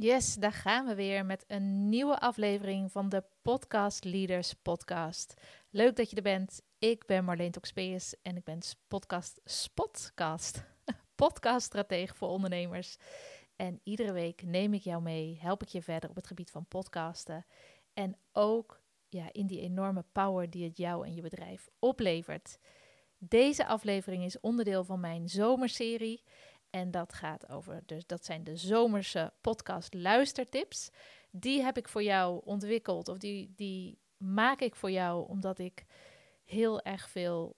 Yes, daar gaan we weer met een nieuwe aflevering van de Podcast Leaders Podcast. Leuk dat je er bent. Ik ben Marleen Toxpeus en ik ben podcast Spotcast, podcaststratege voor ondernemers. En iedere week neem ik jou mee, help ik je verder op het gebied van podcasten en ook ja, in die enorme power die het jou en je bedrijf oplevert. Deze aflevering is onderdeel van mijn zomerserie. En dat gaat over, dus dat zijn de zomerse podcast luistertips. Die heb ik voor jou ontwikkeld, of die, die maak ik voor jou omdat ik heel erg veel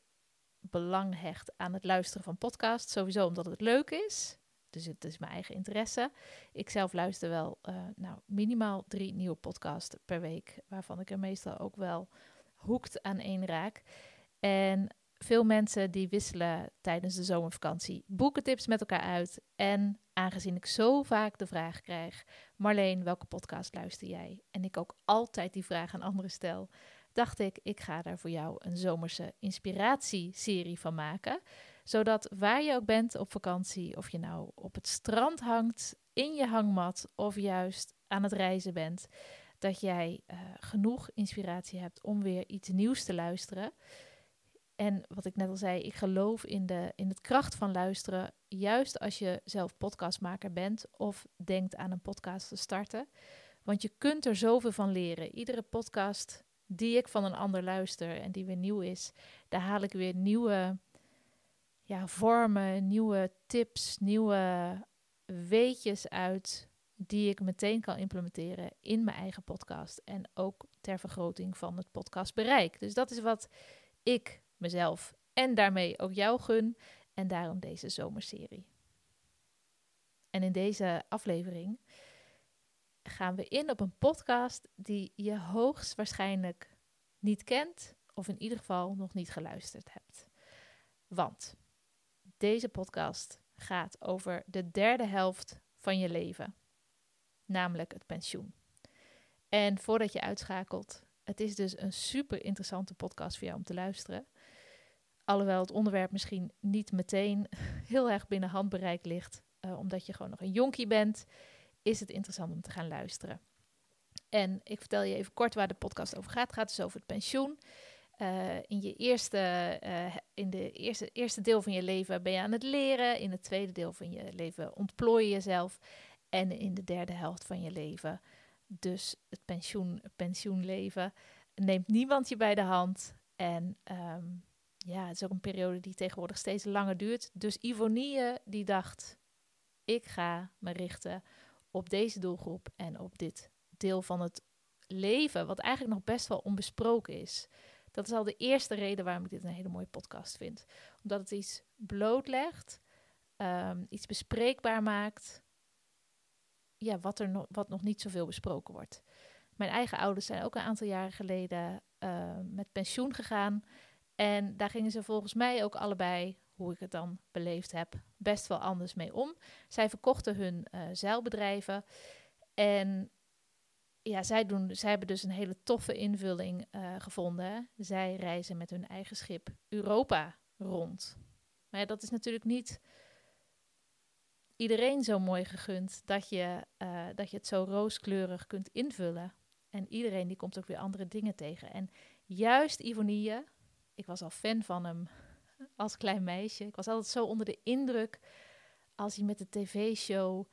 belang hecht aan het luisteren van podcasts. Sowieso omdat het leuk is. Dus het is mijn eigen interesse. Ik zelf luister wel uh, nou, minimaal drie nieuwe podcasts per week, waarvan ik er meestal ook wel hoekt aan één raak. En veel mensen die wisselen tijdens de zomervakantie boekentips met elkaar uit. En aangezien ik zo vaak de vraag krijg: Marleen, welke podcast luister jij? En ik ook altijd die vraag aan anderen stel, dacht ik: ik ga daar voor jou een zomerse inspiratieserie van maken. Zodat waar je ook bent op vakantie, of je nou op het strand hangt, in je hangmat of juist aan het reizen bent, dat jij uh, genoeg inspiratie hebt om weer iets nieuws te luisteren. En wat ik net al zei, ik geloof in, de, in het kracht van luisteren. Juist als je zelf podcastmaker bent of denkt aan een podcast te starten. Want je kunt er zoveel van leren. Iedere podcast die ik van een ander luister en die weer nieuw is, daar haal ik weer nieuwe ja, vormen, nieuwe tips, nieuwe weetjes uit die ik meteen kan implementeren in mijn eigen podcast en ook ter vergroting van het podcastbereik. Dus dat is wat ik mezelf en daarmee ook jou gun. En daarom deze zomerserie. En in deze aflevering gaan we in op een podcast die je hoogstwaarschijnlijk niet kent, of in ieder geval nog niet geluisterd hebt. Want deze podcast gaat over de derde helft van je leven, namelijk het pensioen. En voordat je uitschakelt, het is dus een super interessante podcast voor jou om te luisteren. Alhoewel het onderwerp misschien niet meteen heel erg binnen handbereik ligt, uh, omdat je gewoon nog een jonkie bent, is het interessant om te gaan luisteren. En ik vertel je even kort waar de podcast over gaat. Het gaat dus over het pensioen. Uh, in je eerste, uh, in de eerste, eerste deel van je leven ben je aan het leren. In het tweede deel van je leven ontplooi je jezelf. En in de derde helft van je leven, dus het pensioen, pensioenleven, neemt niemand je bij de hand. En um, ja, het is ook een periode die tegenwoordig steeds langer duurt. Dus Ivonie die dacht, ik ga me richten op deze doelgroep en op dit deel van het leven, wat eigenlijk nog best wel onbesproken is. Dat is al de eerste reden waarom ik dit een hele mooie podcast vind. Omdat het iets blootlegt, um, iets bespreekbaar maakt, ja, wat, er nog, wat nog niet zoveel besproken wordt. Mijn eigen ouders zijn ook een aantal jaren geleden uh, met pensioen gegaan. En daar gingen ze volgens mij ook allebei, hoe ik het dan beleefd heb, best wel anders mee om. Zij verkochten hun uh, zeilbedrijven. En ja, zij, doen, zij hebben dus een hele toffe invulling uh, gevonden. Zij reizen met hun eigen schip Europa rond. Maar dat is natuurlijk niet iedereen zo mooi gegund dat je, uh, dat je het zo rooskleurig kunt invullen. En iedereen die komt ook weer andere dingen tegen. En juist Ivonie, ik was al fan van hem als klein meisje. Ik was altijd zo onder de indruk als hij met de tv-show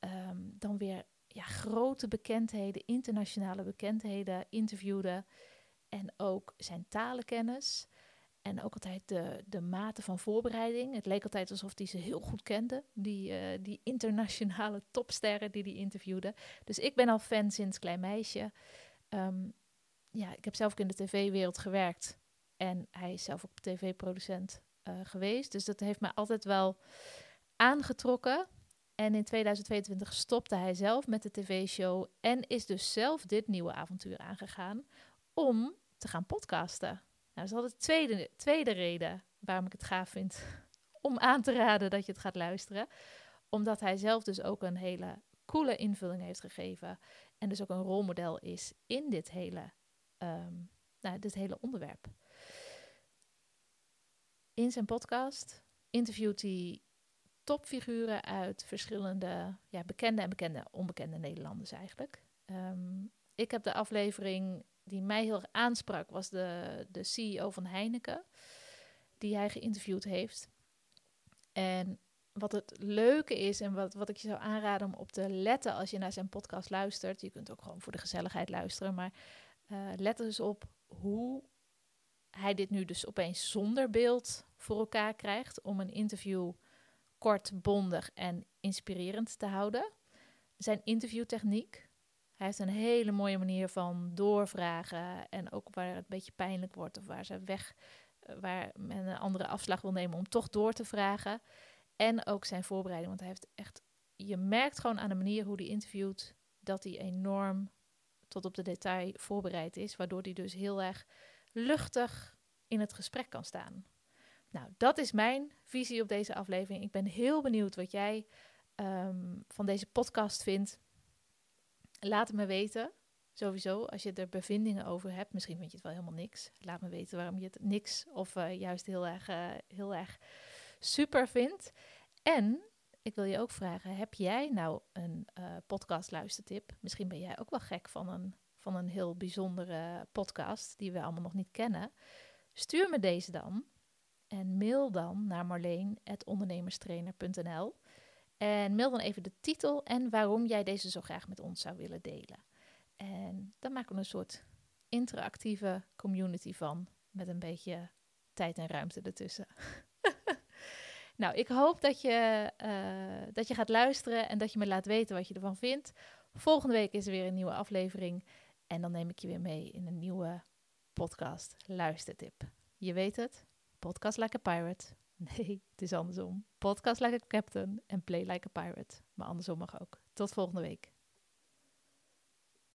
um, dan weer ja, grote bekendheden, internationale bekendheden interviewde. En ook zijn talenkennis. En ook altijd de, de mate van voorbereiding. Het leek altijd alsof hij ze heel goed kende. Die, uh, die internationale topsterren die hij interviewde. Dus ik ben al fan sinds klein meisje. Um, ja, ik heb zelf ook in de tv-wereld gewerkt. En hij is zelf ook tv-producent uh, geweest. Dus dat heeft mij altijd wel aangetrokken. En in 2022 stopte hij zelf met de tv-show en is dus zelf dit nieuwe avontuur aangegaan om te gaan podcasten. Nou, dat is altijd de tweede, tweede reden waarom ik het gaaf vind om aan te raden dat je het gaat luisteren. Omdat hij zelf dus ook een hele coole invulling heeft gegeven en dus ook een rolmodel is in dit hele, um, nou, dit hele onderwerp. In zijn podcast interviewt hij topfiguren uit verschillende ja, bekende en bekende onbekende Nederlanders eigenlijk. Ehm, ik heb de aflevering die mij heel erg aansprak, was de, de CEO van Heineken, die hij geïnterviewd heeft. En wat het leuke is en wat, wat ik je zou aanraden om op te letten als je naar zijn podcast luistert. Je kunt ook gewoon voor de gezelligheid luisteren, maar uh, let dus op hoe hij dit nu dus opeens zonder beeld voor elkaar krijgt om een interview kort, bondig en inspirerend te houden. Zijn interviewtechniek. Hij heeft een hele mooie manier van doorvragen en ook waar het een beetje pijnlijk wordt of waar ze weg, eh, waar men een andere afslag wil nemen om toch door te vragen. En ook zijn voorbereiding, want hij heeft echt, je merkt gewoon aan de manier hoe hij interviewt dat hij enorm tot op de detail voorbereid is, waardoor hij dus heel erg luchtig in het gesprek kan staan. Nou, dat is mijn visie op deze aflevering. Ik ben heel benieuwd wat jij um, van deze podcast vindt. Laat het me weten. Sowieso, als je er bevindingen over hebt, misschien vind je het wel helemaal niks. Laat me weten waarom je het niks of uh, juist heel erg, uh, heel erg super vindt. En ik wil je ook vragen: heb jij nou een uh, podcast luistertip? Misschien ben jij ook wel gek van een, van een heel bijzondere podcast die we allemaal nog niet kennen. Stuur me deze dan en mail dan naar marleen.ondernemerstrainer.nl. En mail dan even de titel en waarom jij deze zo graag met ons zou willen delen. En dan maken we een soort interactieve community van, met een beetje tijd en ruimte ertussen. nou, ik hoop dat je, uh, dat je gaat luisteren en dat je me laat weten wat je ervan vindt. Volgende week is er weer een nieuwe aflevering. En dan neem ik je weer mee in een nieuwe podcast luistertip. Je weet het, podcast like a pirate. Nee, het is andersom. Podcast like a captain en play like a pirate. Maar andersom mag ook. Tot volgende week.